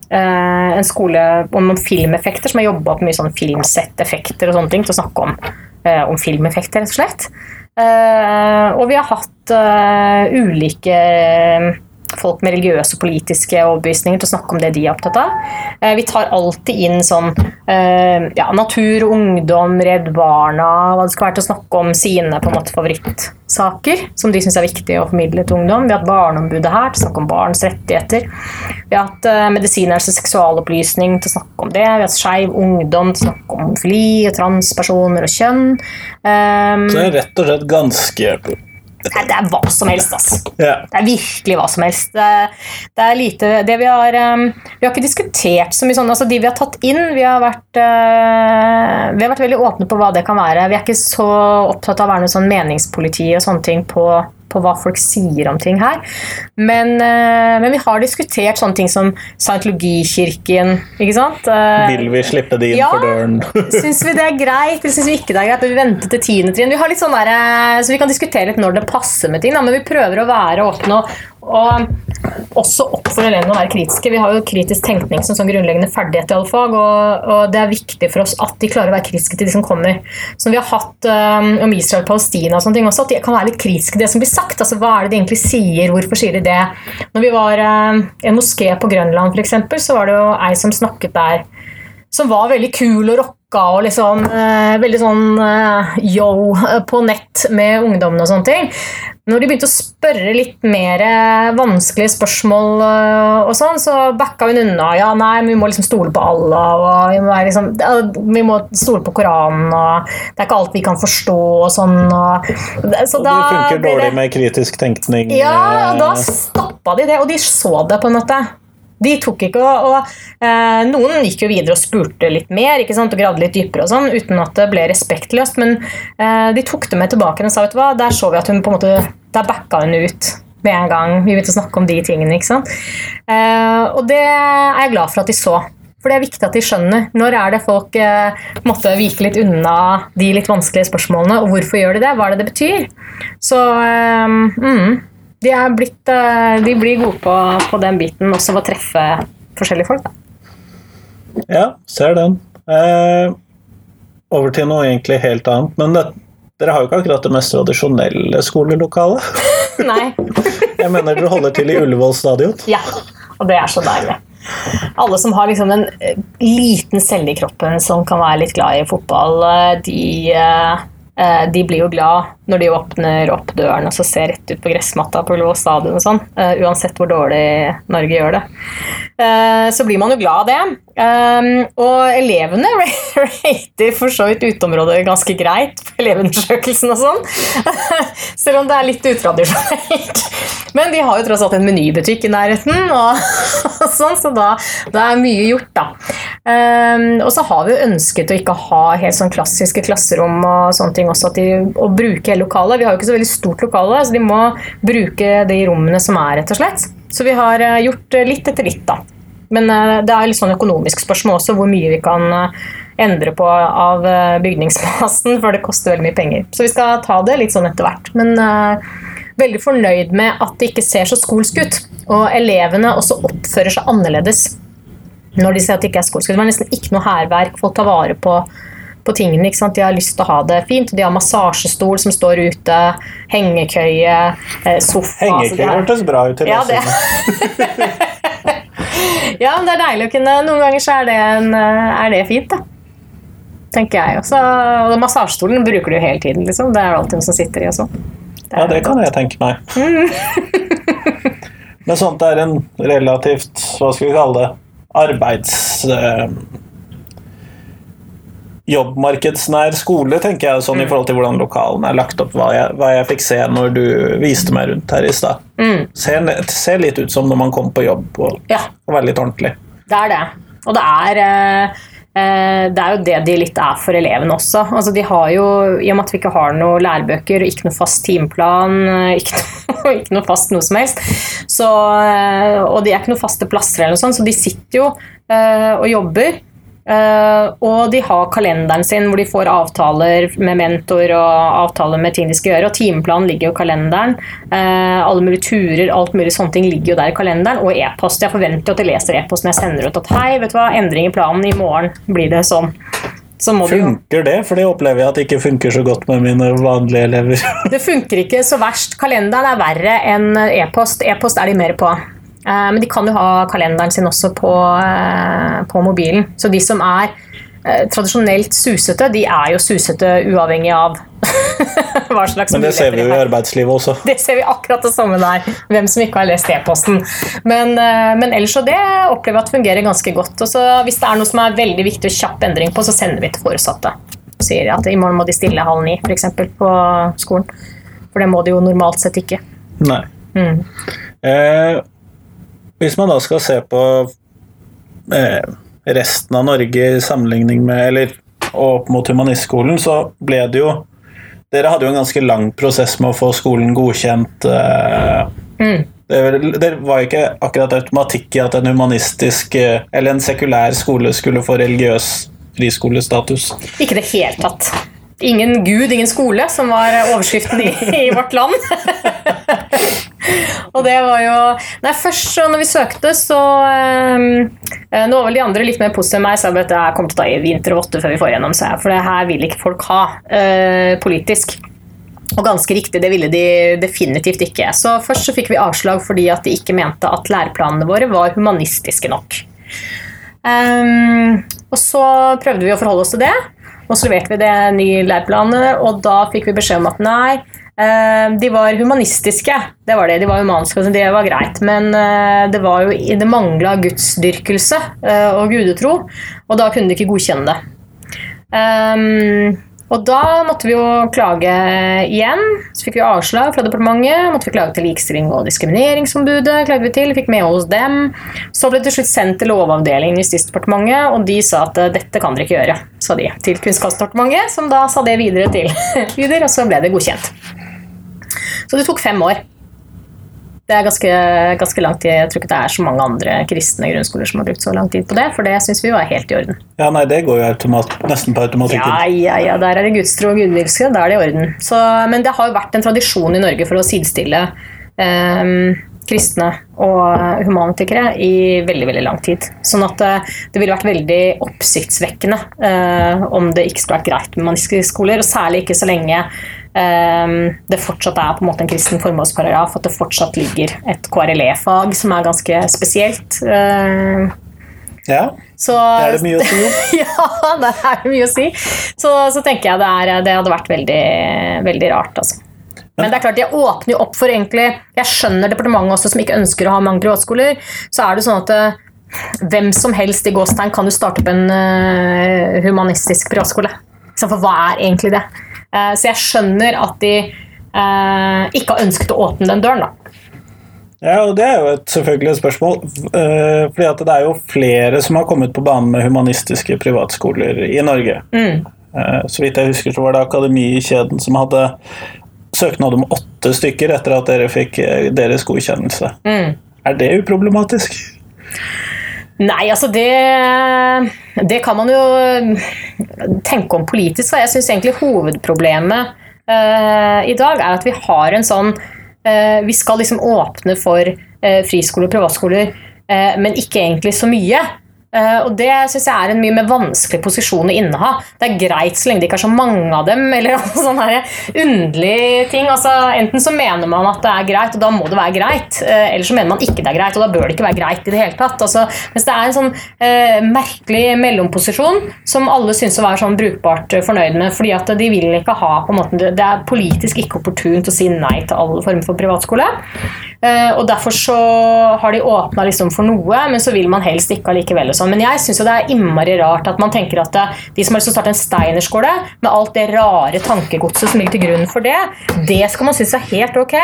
en skole om noen filmeffekter, som har jobba på mye sånn filmsetteffekter og sånne ting, til å snakke om, eh, om filmeffekter, rett og slett. Eh, og vi har hatt eh, ulike folk med religiøse og politiske overbevisninger til å snakke om det de er opptatt av. Eh, vi tar alltid inn sånn eh, ja, natur, ungdom, Redd Barna, hva det skal være til å snakke om sine på en måte favorittsaker, som de syns er viktig å formidle til ungdom. Vi har hatt Barneombudet her til å snakke om barns rettigheter. Vi har hatt uh, medisiners seksualopplysning til å snakke om det. Vi har hatt Skeiv ungdom til å snakke om homofili og transpersoner og kjønn. Um, Så det er rett og slett ganske Nei, det er hva som helst, altså. Yeah. Det er virkelig hva som helst. Det, det er lite Det vi har um, Vi har ikke diskutert så mye sånn Altså, de vi har tatt inn, vi har vært uh, Vi har vært veldig åpne på hva det kan være. Vi er ikke så opptatt av å være noe sånn meningspoliti og sånne ting på, på hva folk sier om ting her. Men, uh, men vi har diskutert sånne ting som scientologikirken, ikke sant? Uh, Vil vi slippe det inn Ja. for døren? Syns vi det er greit, eller syns vi ikke det er greit? Bør vi vente til tiende trinn? Vi har litt sånn der, eh, så vi kan diskutere litt når det passer med ting, da, men vi prøver å være åpne. Og, og også oppfordre elevene å være kritiske. Vi har jo kritisk tenkning som sånn grunnleggende ferdighet i alle fag, og, og, det er viktig for oss at de klarer å være kritiske til de som kommer. Som vi har hatt um, om Israel og Palestina og sånne ting også, at de kan være litt kritiske til det som blir sagt. altså Hva er det de egentlig sier, hvorfor sier de det? Når vi var um, i en moské på Grønland, f.eks., så var det jo ei som snakket der som var veldig kul og rocka og liksom eh, veldig sånn eh, yo på nett med ungdommene og sånne ting. Når de begynte å spørre litt mer vanskelige spørsmål, og sånn, så backa hun unna. Ja, nei, vi må liksom stole på Allah, og vi må, liksom, vi må stole på Koranen, og det er ikke alt vi kan forstå, og sånn. Og, så og det funker dårlig med kritisk tenkning? Ja, og da stoppa de det, og de så det, på en måte. De tok ikke og, og eh, Noen gikk jo videre og spurte litt mer ikke sant, og gravde litt dypere, og sånn, uten at det ble respektløst. Men eh, de tok det med tilbake og sa vet du hva, der så vi at hun på en måte, der backa hun ut med en gang. Vi begynte å snakke om de tingene. ikke sant? Eh, og det er jeg glad for at de så. For det er viktig at de skjønner når er det folk eh, måtte vike litt unna de litt vanskelige spørsmålene, og hvorfor gjør de det? Hva er det det betyr? Så eh, mm, de, blitt, eh, de, blir gode på, på, den biten, også ved å treffe forskjellige folk. Da. Ja, ser den. Eh, over til noe egentlig helt annet. Men det, dere har jo ikke akkurat det mest tradisjonelle skolelokalet. Nei. Jeg mener dere holder til i Ullevål stadion. Ja, og det er så deilig. Alle som har liksom en eh, liten celle i kroppen som kan være litt glad i fotball, eh, de de blir jo glad når de åpner opp døren og så ser rett ut på gressmatta på Ullevål stadion og sånn, uh, uansett hvor dårlig Norge gjør det. uh, så blir man jo glad av det. Og elevene rater for så vidt uteområdet ganske greit på elevundersøkelsen og sånn, selv om det er litt utradisjonelt. Men de har jo tross alt en menybutikk i nærheten, og, sånn, så da, da er mye gjort, da. Og så har vi jo ønsket å ikke ha helt sånn klassiske klasserom og sånne ting også at de, å bruke lokalet. Vi har jo ikke så veldig stort lokale, så de må bruke de rommene som er, rett og slett. Så vi har eh, gjort eh, litt etter litt, da. Men eh, det er litt sånn økonomisk spørsmål også, hvor mye vi kan endre på av bygningsmassen, for det koster veldig mye penger. Så vi skal ta det litt sånn etter hvert. Men veldig fornøyd med at det ikke ser så skolsk ut. Og elevene også oppfører seg annerledes når de ser at det ikke er skolsk. Det er nesten ikke noe hærverk. Folk tar vare på på tingene. ikke sant? De har lyst til å ha det fint. De har massasjestol som står ute, hengekøye, eh, sofa Hengekøye hørtes bra ut i ja, det. ja, men det er deilig å kunne Noen ganger så er det, en, eh, er det fint, da. Tenker jeg også. Og massasjestolen bruker du hele tiden, liksom. Det er det alltid noen som sitter i og sånn. Ja, det kan jeg tenke meg. Mm. men sånt er en relativt, hva skal vi kalle det, arbeids... Jobbmarkedsnær skole, tenker jeg, sånn mm. i forhold til hvordan lokalene er lagt opp, hva jeg, hva jeg fikk se når du viste meg rundt her i stad. Mm. Ser, ser, litt ut som når man kommer på jobb og, ja. og være litt ordentlig. Det er det. Og det er eh, eh, det er jo det de litt er for elevene også. Altså de har jo, I og med at vi ikke har noen lærebøker, ikke noe fast timeplan, ikke noe, ikke noe fast noe som helst, så, eh, og de er ikke noen faste plasser, eller noe sånt, så de sitter jo og jobber. Uh, og de har kalenderen sin hvor de får avtaler med mentor og avtaler med ting de skal gjøre. Og timeplanen ligger jo i kalenderen. Uh, alle mulige turer, alt mulig sånne ting ligger jo der i kalenderen. Og e-post. Jeg forventer at de leser e-posten jeg sender ut. At hei, vet du hva, endring i planen. I morgen blir det sånn. Så funker det? For det opplever jeg at det ikke funker så godt med mine vanlige elever. det funker ikke så verst. Kalenderen er verre enn e-post. E-post er de mer på. Eh, men de kan jo ha kalenderen sin også på, eh, på mobilen. Så de som er eh, tradisjonelt susete, de er jo susete uavhengig av hva slags Men det ser vi jo i arbeidslivet også. Det ser vi akkurat det samme der. Hvem som ikke har lest e-posten. Men, men, ellers så det opplever jeg at fungerer ganske godt. Og så hvis det er noe som er veldig viktig og kjapp endring på, så sender vi til foresatte. Sier at i morgen må de stille halv ni, f.eks. på skolen. For det må de jo normalt sett ikke. Nei. Mm. Eh, hvis man da skal se på eh, resten av Norge i sammenligning med Eller opp mot humanistskolen, så ble det jo Dere hadde jo en ganske lang prosess med å få skolen godkjent. Eh, mm. det, det, var jo ikke akkurat automatikk i at en humanistisk eh, eller en sekulær skole skulle få religiøs friskolestatus. Ikke i det hele tatt. Ingen gud, ingen skole, som var overskriften i, i vårt land. Og det var jo Nei, først så når vi søkte, så eh, Nå var vel de andre litt mer positive enn meg, sa at det her kommer til å ta i vinter og votter før vi får gjennom seg, for det her vil ikke folk ha eh, politisk. Og ganske riktig, det ville de definitivt ikke. Så først så fikk vi avslag fordi at de ikke mente at læreplanene våre var humanistiske nok. Um, og så prøvde vi å forholde oss til det, og så leverte vi det nye læreplanet, og da fikk vi beskjed om at nei, uh, de var humanistiske. Det var det, de var humanske, så det var greit. Men uh, det var det mangla gudsdyrkelse uh, og gudetro, og da kunne de ikke godkjenne det. Um, og da måtte vi jo klage igjen. Så fikk vi avslag fra departementet. Måtte vi klage til Likestilling- og diskrimineringsombudet. klagde vi til, Fikk med hos dem. Så ble det til slutt sendt til Lovavdelingen i Justisdepartementet, og de sa at dette kan dere ikke gjøre, sa de til Kunnskapsdepartementet, som da sa det videre til Lyder, og så ble det godkjent. Så det tok fem år. Det er ganske, ganske lang tid. Jeg tror ikke det er så mange andre kristne grunnskoler som har brukt så lang tid på det, for det syns vi var helt i orden. Ja, nei, det går jo automat, nesten på automatikken. Ja, ja, ja, der er det gudstro og gudvirkelse, da er det i orden. Så, men det har jo vært en tradisjon i Norge for å sidestille eh, kristne og humanikere i veldig veldig lang tid. Sånn at eh, det ville vært veldig oppsiktsvekkende eh, om det ikke skulle vært greit med maniske skoler, og særlig ikke så lenge det fortsatt er på en måte en kristen formålsparagraf, at det fortsatt ligger et KRLE-fag som er ganske spesielt. Ehm, ja, så, det er det mye å si om. ja, det er det mye å si. Så, så tenker jeg det, er, det, hadde vært veldig, veldig rart, altså. Men det er klart, jeg åpner jo opp for egentlig Jeg skjønner departementet også som ikke ønsker å ha mange privatskoler. Så er det sånn at eh, hvem som helst i gåstegn kan jo starte opp en uh, humanistisk privatskole. For hva er egentlig det? Eh, så jeg skjønner at de eh, ikke har ønsket å åpne den døren, da. Ja, og Det er jo et selvfølgelig spørsmål. Eh, fordi at det er jo flere som har kommet på banen med humanistiske privatskoler i Norge. Mm. Så vidt jeg husker, så var det Akademikjeden som hadde søknad om åtte stykker etter at dere fikk deres godkjennelse. Mm. Er det uproblematisk? Nei, altså det Det kan man jo tenke om politisk. Jeg syns egentlig hovedproblemet uh, i dag er at vi har en sånn uh, Vi skal liksom åpne for uh, friskoler og privatskoler, men ikke egentlig så mye. Uh, og Det synes jeg er en mye mer vanskelig posisjon å inneha. Det er greit så lenge det ikke er så mange av dem. eller sånne underlige ting. Altså, enten så mener man at det er greit, og da må det være greit. Uh, eller så mener man ikke det er greit, og da bør det ikke være greit i det hele tatt. Altså, mens det er en sånn eh, merkelig mellomposisjon som alle syns å være sånn brukbart fornøyd med. fordi at de vil ikke ha på en måte, Det er politisk ikke opportunt å si nei til alle former for privatskole. Og Derfor så har de åpna liksom for noe, men så vil man helst ikke allikevel sånn. Men jeg syns det er innmari rart at man tenker at eh, de som har lyst til å starte en steinerskole, med alt det rare tankegodset som ligger til grunn for det, det skal man synes er helt ok.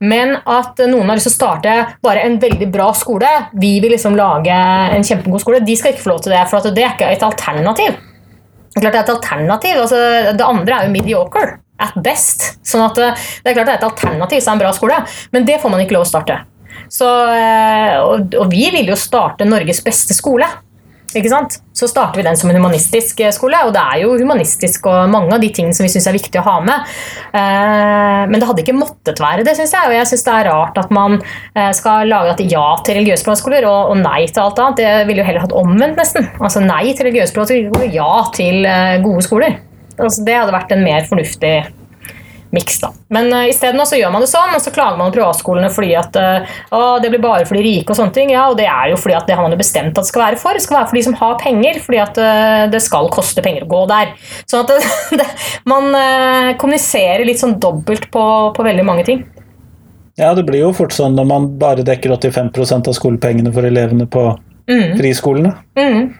Men at noen har lyst til å starte bare en veldig bra skole, vi vil liksom lage en kjempegod skole, de skal ikke få lov til det. For det er ikke et alternativ. Klart det er et alternativ. Altså, det andre er jo mediocre. At best. Sånn at eh, det er klart det er et alternativ er en bra skole, men det får man ikke lov å starte. Så, eh, og, og, vi vil jo starte Norges beste skole. Ikke sant? Så starter vi den som en humanistisk eh, skole, og det er jo humanistisk og mange av de tingene som vi syns er viktig å ha med. Men det hadde ikke måttet være det, syns jeg. Og jeg syns det er rart at man skal lage et ja til religiøse privatskoler og, og, nei til alt annet. Det ville jo heller hatt omvendt, nesten. Altså nei til religiøse privatskoler, ja til gode skoler. Altså, det hadde vært en mer fornuftig miks. da. Men uh, isteden så gjør man det sånn, og så klager man på privatskolene fordi at uh, det blir bare for de rike. og sånne ting. Ja, og Det er jo fordi at det har man jo bestemt at det skal være for. Det skal være for de som har penger, fordi at uh, det skal koste penger å gå der. Sånn at det, det, man uh, kommuniserer litt sånn dobbelt på, på, veldig mange ting. Ja, det blir jo fort sånn når man bare dekker 85% av skolepengene for elevene på mm. friskolene. Mm.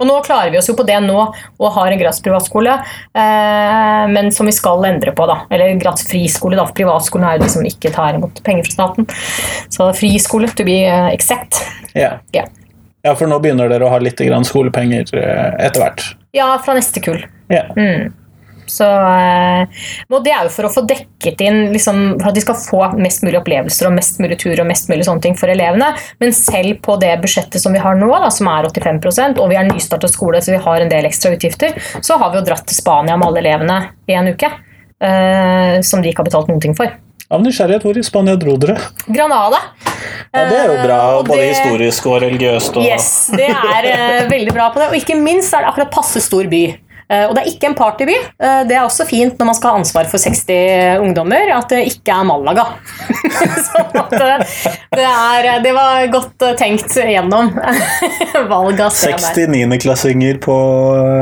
Og nå klarer vi oss jo på det nå og har en gratis privatskole, eh, men som vi skal endre på. da. Eller gratis friskole, da. Privatskolen er jo de som ikke tar imot penger fra staten. Så friskole to be eh, exact. Ja. Yeah. ja, for nå begynner dere å ha litt skolepenger eh, etter hvert? Ja, fra neste kull. Ja. Mm. Så, eh, og det er jo for å få dekket inn liksom, For at de skal få mest mulig opplevelser og mest mulig tur og mest mulig sånne ting for elevene. Men selv på det budsjettet som vi har nå, da, som er 85% og vi er nystartet skole, så vi har en del ekstra utgifter, så har vi jo dratt til Spania med alle elevene i en uke. Uh, som de ikke har betalt noen ting for. Av nysgjerrighet, hvor i Spania dro dere? Granada. Ja, Det er jo bra, og både det- historisk og religiøst. Og... Yes, det er veldig bra på det. Og ikke minst er det akkurat passe stor by. Eh, og det er ikke en partyby. Eh, det er også fint når man skal ha ansvar for 60 ungdommer, at det ikke er Malaga. sånn at eh, det, er, det var godt tenkt gjennom valg av sted 69.-klassinger på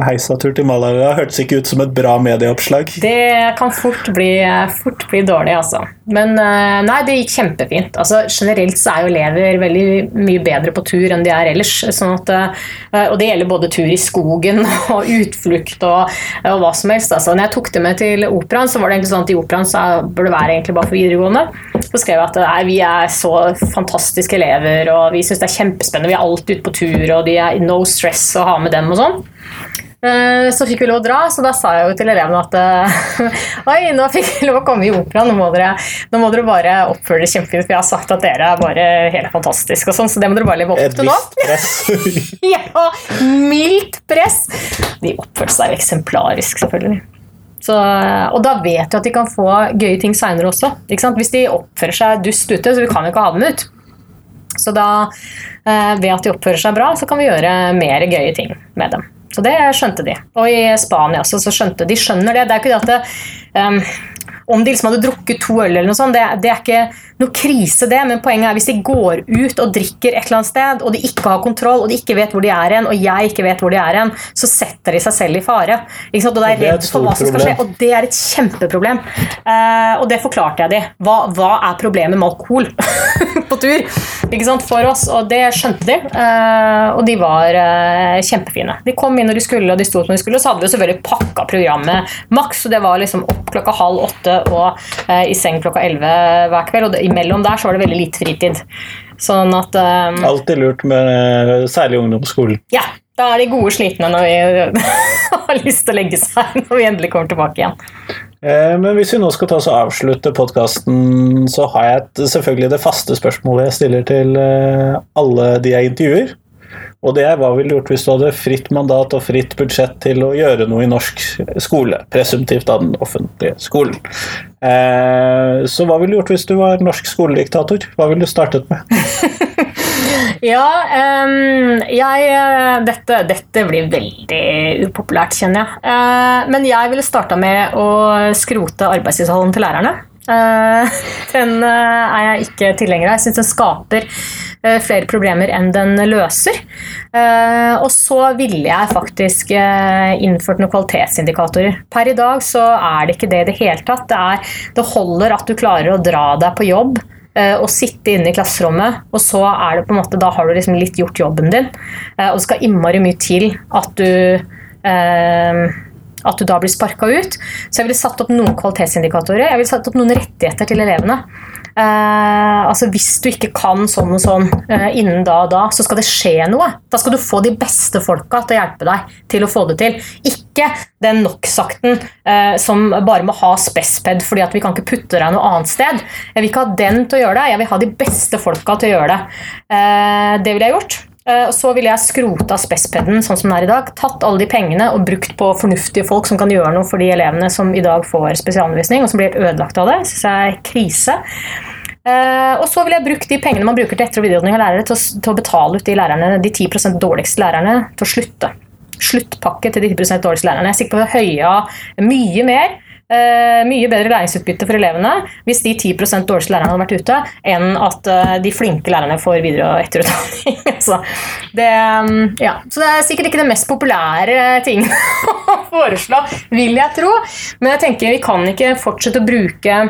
heisatur til Malaga hørtes ikke ut som et bra medieoppslag. Det kan fort bli, fort bli dårlig, altså. Men eh, nei, det gikk kjempefint. Altså, generelt så er jo elever veldig mye bedre på tur enn de er ellers. Sånn at, eh, og det gjelder både tur i skogen og utflukt og, og hva som helst. Altså, når jeg tok det med til operaen, så var det egentlig sånn at i operaen så burde det være egentlig bare for videregående. Så skrev jeg at nei, vi er så fantastiske elever, og vi syns det er kjempespennende. Vi er alltid ute på tur, og de er no stress å ha med dem og sånn. Eh, Så fikk vi lov å dra, så da sa jeg jo til elevene at eh, Oi, nå fikk vi lov å komme i operaen, nå nå må dere bare oppføre dere kjempefint, for jeg har sagt at dere er bare helt fantastiske og sånn, så det må dere bare leve opp til nå. visst press. Ja, mildt press! De oppførte seg jo eksemplarisk, selvfølgelig. Så, og da vet du at de kan få gøye ting seinere også. Hvis de oppfører seg dust ute, så vi kan jo ikke ha dem ut. Så da, eh, ved at de oppfører seg bra, så kan vi gjøre mer gøye ting med dem. Så det skjønte de. Og i Spania også, så skjønte de skjønner det. Det er ikke det at det, ehm, om de liksom hadde drukket to øl, eller noe sånt, det, det er ikke noe krise, det. Men poenget er hvis de går ut og drikker et eller annet sted, og de ikke har kontroll, og de ikke vet hvor de er hen, og jeg ikke vet hvor de er hen, så setter de seg selv i fare. Ikke sant? Og det er redd for hva som skal skje. Og det er et kjempeproblem. Eh, og det forklarte jeg de. Hva, hva er problemet med alkohol på tur? Ikke sant? For oss. Og det skjønte de. Eh, og de var eh, kjempefine. De kom inn når de skulle, og de sto når de skulle. Og så hadde vi jo selvfølgelig pakka programmet maks. Og det var liksom opp klokka halv åtte og eh, i seng klokka elleve hver kveld. Og det, imellom der så var det veldig lite fritid. Sånn at um, Alltid lurt med særlig ungdomsskolen. ja, da er de gode slitne når vi har lyst til å legge seg når vi endelig kommer tilbake igjen. Eh, Men hvis vi nå skal ta oss og avslutte podkasten, så har jeg et, selvfølgelig det faste spørsmålet jeg stiller til eh, alle de jeg intervjuer. Og det er hva ville gjort hvis du hadde fritt mandat og fritt budsjett til å gjøre noe i norsk skole? Presumptivt av den offentlige skolen. Eh, Så hva ville du gjort hvis du var norsk skolediktator? Hva ville du startet med? Ja, um, jeg eh, dette, dette blir veldig upopulært, kjenner jeg. Uh, men jeg ville starta med å skrote arbeidstidshallen til lærerne. Eh, den eh, er jeg ikke tilhenger av. Jeg syns den skaper eh, flere problemer enn den løser. Og så ville jeg faktisk innført noen kvalitetsindikatorer. Per i dag så er det ikke det i det hele tatt. Det, er, det holder at du klarer å dra deg på jobb og sitte inne i klasserommet, og så er det på en måte, da har du liksom litt gjort jobben din. Og det skal innmari mye til at du eh, at du da blir sparka ut. Så jeg ville satt opp noen kvalitetsindikatorer. Jeg ville satt opp noen rettigheter til elevene. Uh, altså Hvis du ikke kan sånn og sånn uh, innen da og da, så skal det skje noe. Da skal du få de beste folka til å hjelpe deg til å få det til. Ikke den NOx-akten uh, som bare må ha spesped fordi at vi kan ikke putte deg noe annet sted. Jeg vil ikke ha den til å gjøre det, jeg vil ha de beste folka til å gjøre det. Det ville jeg gjort. Eh, og Så ville jeg skrota spespeden sånn som den er i dag. Tatt alle de pengene og brukt på fornuftige folk som kan gjøre noe for de elevene som i dag får spesialundervisning, og som blir ødelagt av det. Synes jeg er krise. Eh, og så ville jeg brukt de pengene man bruker til etter- og videreutdanning av lærere, til å, til å betale ut de, lærerne, de 10 dårligste lærerne til å slutte. Sluttpakke til de 10 dårligste lærerne. Jeg er sikker på å høye mye mer. Eh, mye bedre læringsutbytte for elevene hvis de 10 dårligste lærerne hadde vært ute, enn at eh, de flinke lærerne får videre- og etterutdanning. så, det, mm, ja. så det er sikkert ikke det mest populære tingen å foreslå, vil jeg tro. Men jeg tenker vi kan ikke fortsette å bruke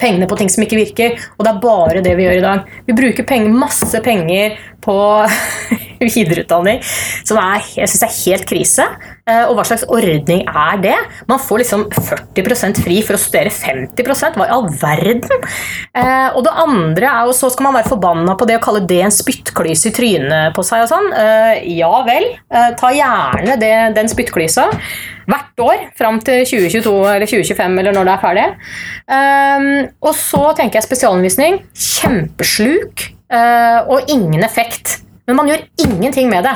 pengene på ting som ikke virker, og det er bare det vi gjør i dag. Vi bruker penger, masse penger på videreutdanning, som er, jeg syns er helt krise. Eh, Og hva slags ordning er det? Man får liksom 40% fri for å studere 50 Hva i all verden? Eh, Og det andre er jo så skal man være forbanna på det å kalle det en spyttklyse i trynet på seg og sånn. Eh, Ja vel, ta gjerne det, den spyttklysa hvert år fram til 2022 eller 2025 eller når det er ferdig. Um, og så tenker jeg spesialundervisning. Kjempesluk og ingen effekt. Men man gjør ingenting med det.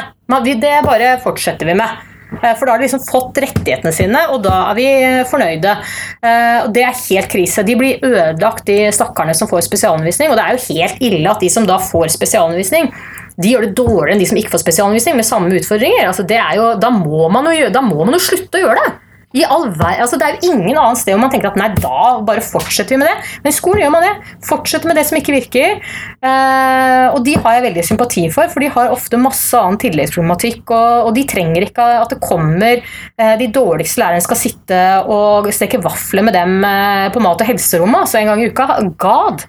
Det bare fortsetter vi med. Eh, For da har de liksom fått rettighetene sine, og da er vi eh, fornøyde. Eh, Og det er helt krise. De blir ødelagt, de stakkarene som får spesialundervisning. Og det er jo helt ille at de som da får spesialundervisning, de gjør det dårligere enn de som ikke får spesialundervisning med samme utfordringer. Altså, jo, da, må jo da må man jo slutte å gjøre det. I all vei, altså, det er jo ingen annet sted hvor man tenker at nei, da bare fortsetter vi med det. Men i skolen gjør man det. Fortsetter med det som ikke virker. Eh, og de har jeg veldig sympati for, for de har ofte masse annen tilleggsproblematikk. Og, og de trenger ikke at det kommer eh, de dårligste lærerne skal sitte og steke vafler med dem eh, på mat- og helserommet altså en gang i uka. God!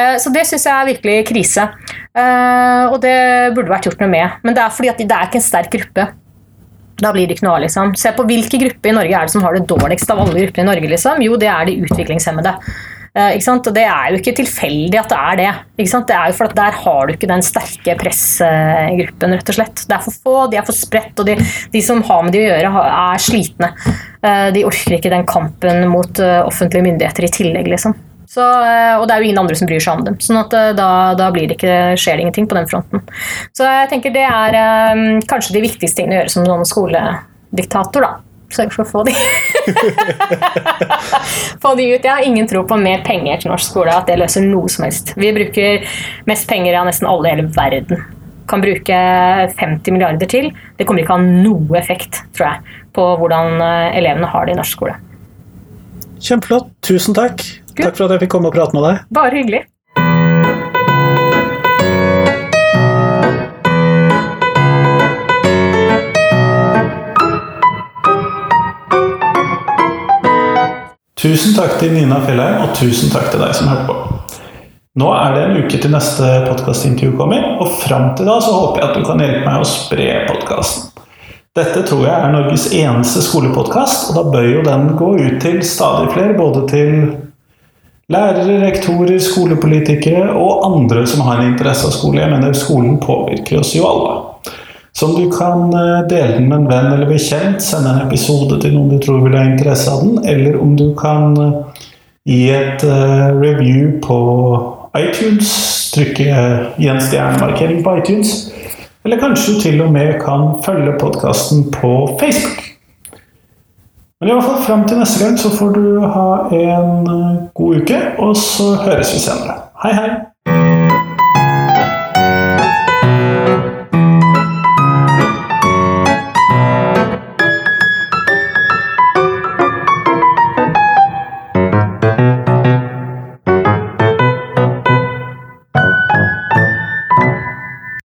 Eh, så det syns jeg er virkelig krise. Eh, og det burde vært gjort noe med. Men det er fordi at det er ikke en sterk gruppe. Da blir det ikke noe av, liksom. Se på hvilke grupper i Norge er det som har det dårligst av alle gruppene i Norge, liksom. Jo, det er de utviklingshemmede. Uh? Og det er jo ikke tilfeldig at det er det. Det er jo for at Der har du ikke den sterke pressgruppen, rett og slett. Det er for få, de er for spredt, og de, de som har med de å gjøre, er slitne. Uh, De orker ikke den kampen mot uh, offentlige myndigheter i tillegg, liksom. Så, eh, og det er jo ingen andre som bryr seg om dem. sånn at eh, da, da det ikke, skjer det ingenting på den fronten. Så jeg tenker det er um, kanskje de viktigste tingene å gjøre som noen skolediktator, da. Sørge for å få de Få de ut. Jeg har ingen tro på mer penger til norsk skole, at det løser noe som helst. Vi bruker mest penger av nesten alle i hele verden. Kan bruke 50 milliarder til. Det kommer ikke å ha noe effekt, tror jeg, på hvordan elevene har det i norsk skole. Kjempeflott. Tusen takk. Good. Takk for at jeg fikk komme og prate med deg. Bare hyggelig. Tusen takk til Nina Fjellheim, og tusen takk til deg som hørte på. Nå er det en uke til neste podkastintervju kommer, og fram til da så håper jeg at du kan hjelpe meg å spre podkasten. Dette tror jeg er Norges eneste skolepodkast, og da bør jo den gå ut til stadig flere, både til lærere, rektorer, skolepolitikere og andre som har en interesse av skole. Jeg mener skolen påvirker oss jo alle. Så om du kan eh, dele den med en venn eller bekjent, sende en episode til noen du tror vil ha interesse av den, eller om du kan eh, gi et eh, review på iTunes, trykke gi en stjernemarkering på iTunes, eller kanskje du til og med kan følge podkasten på Facebook. Men i hvert fall fram til neste gang så får du ha en eh, god uke, og så høres vi senere. Hei, hei!